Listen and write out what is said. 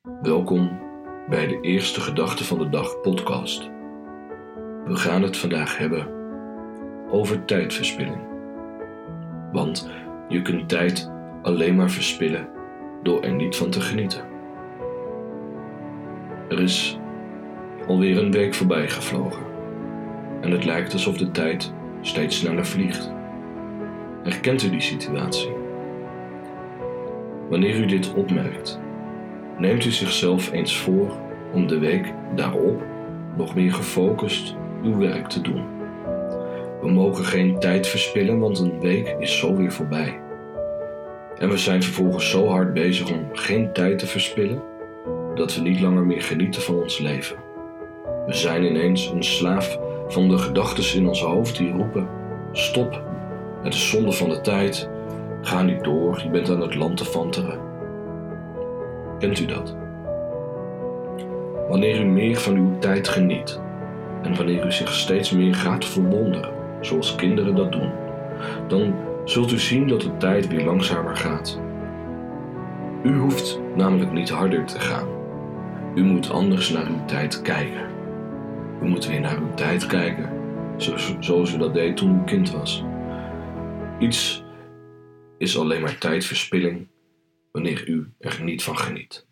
Welkom bij de Eerste Gedachte van de Dag podcast. We gaan het vandaag hebben over tijdverspilling. Want je kunt tijd alleen maar verspillen door er niet van te genieten. Er is alweer een week voorbij gevlogen en het lijkt alsof de tijd steeds sneller vliegt. Herkent u die situatie? Wanneer u dit opmerkt, neemt u zichzelf eens voor om de week daarop nog meer gefocust uw werk te doen. We mogen geen tijd verspillen, want een week is zo weer voorbij. En we zijn vervolgens zo hard bezig om geen tijd te verspillen dat we niet langer meer genieten van ons leven. We zijn ineens een slaaf van de gedachten in ons hoofd die roepen: Stop, het is zonde van de tijd, ga niet door, je bent aan het land te vanteren. Kent u dat? Wanneer u meer van uw tijd geniet en wanneer u zich steeds meer gaat verwonderen, zoals kinderen dat doen, dan zult u zien dat de tijd weer langzamer gaat. U hoeft namelijk niet harder te gaan. U moet anders naar uw tijd kijken. U moet weer naar uw tijd kijken, zoals u dat deed toen u kind was. Iets is alleen maar tijdverspilling wanneer u er niet van geniet.